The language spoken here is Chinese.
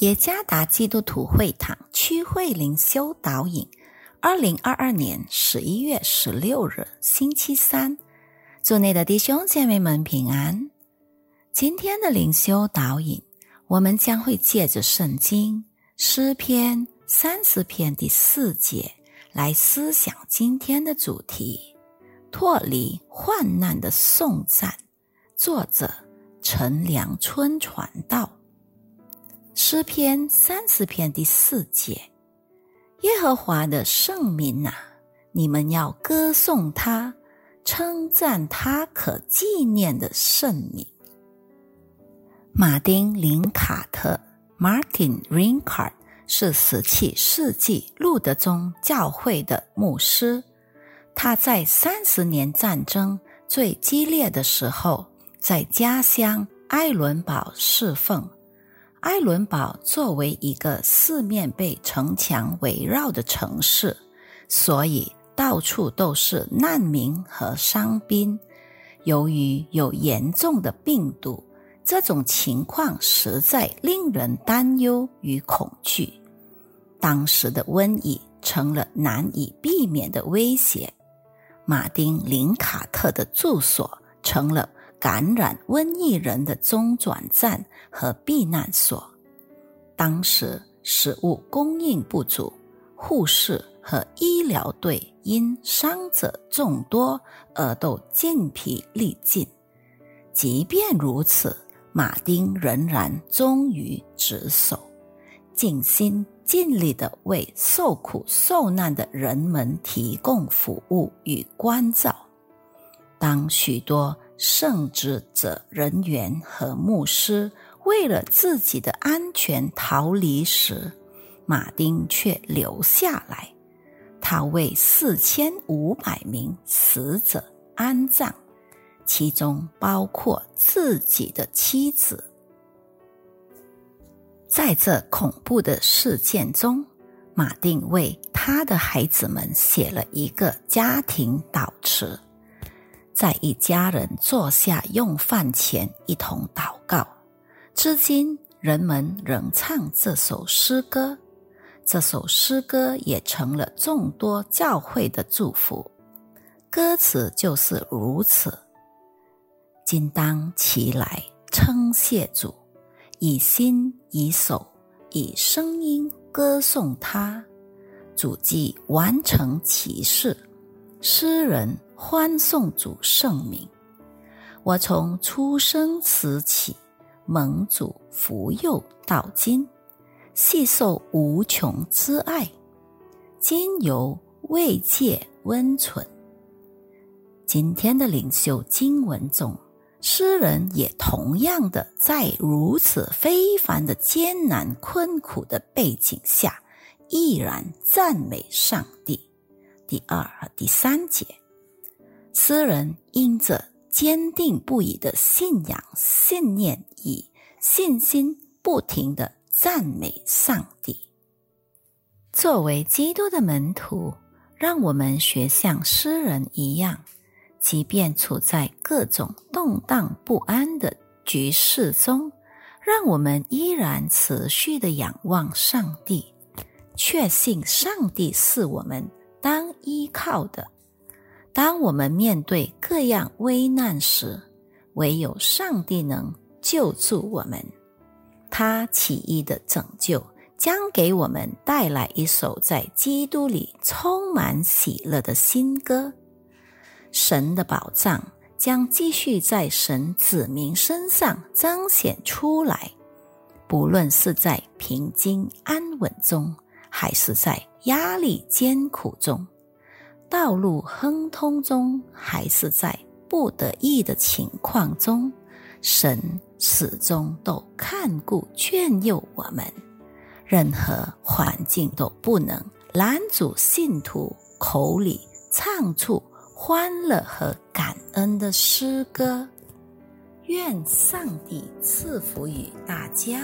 耶加达基督徒会堂区会灵修导引，二零二二年十一月十六日星期三，祝内的弟兄姐妹们平安。今天的灵修导引，我们将会借着圣经诗篇三十篇第四节来思想今天的主题：脱离患难的颂赞。作者陈良春传道。诗篇三十篇第四节：耶和华的圣名啊，你们要歌颂他，称赞他可纪念的圣名。马丁林卡特 （Martin Rincart） 是十七世纪路德宗教会的牧师。他在三十年战争最激烈的时候，在家乡埃伦堡侍奉。埃伦堡作为一个四面被城墙围绕的城市，所以到处都是难民和伤兵。由于有严重的病毒，这种情况实在令人担忧与恐惧。当时的瘟疫成了难以避免的威胁。马丁·林卡特的住所成了。感染瘟疫人的中转站和避难所。当时食物供应不足，护士和医疗队因伤者众多而都筋疲力尽。即便如此，马丁仍然忠于职守，尽心尽力的为受苦受难的人们提供服务与关照。当许多圣职者人员和牧师为了自己的安全逃离时，马丁却留下来。他为四千五百名死者安葬，其中包括自己的妻子。在这恐怖的事件中，马丁为他的孩子们写了一个家庭祷词。在一家人坐下用饭前一同祷告，至今人们仍唱这首诗歌。这首诗歌也成了众多教会的祝福。歌词就是如此：今当起来称谢主，以心以手以声音歌颂他。主既完成其事，诗人。欢颂主圣名，我从出生时起蒙主福佑到今，细受无穷之爱，今犹慰藉温存。今天的领袖经文中，诗人也同样的在如此非凡的艰难困苦的背景下，毅然赞美上帝。第二和第三节。诗人因着坚定不移的信仰、信念与信心，不停的赞美上帝。作为基督的门徒，让我们学像诗人一样，即便处在各种动荡不安的局势中，让我们依然持续的仰望上帝，确信上帝是我们当依靠的。当我们面对各样危难时，唯有上帝能救助我们。他起义的拯救将给我们带来一首在基督里充满喜乐的新歌。神的宝藏将继续在神子民身上彰显出来，不论是在平静安稳中，还是在压力艰苦中。道路亨通中，还是在不得已的情况中，神始终都看顾劝诱我们。任何环境都不能拦阻信徒口里唱出欢乐和感恩的诗歌。愿上帝赐福于大家。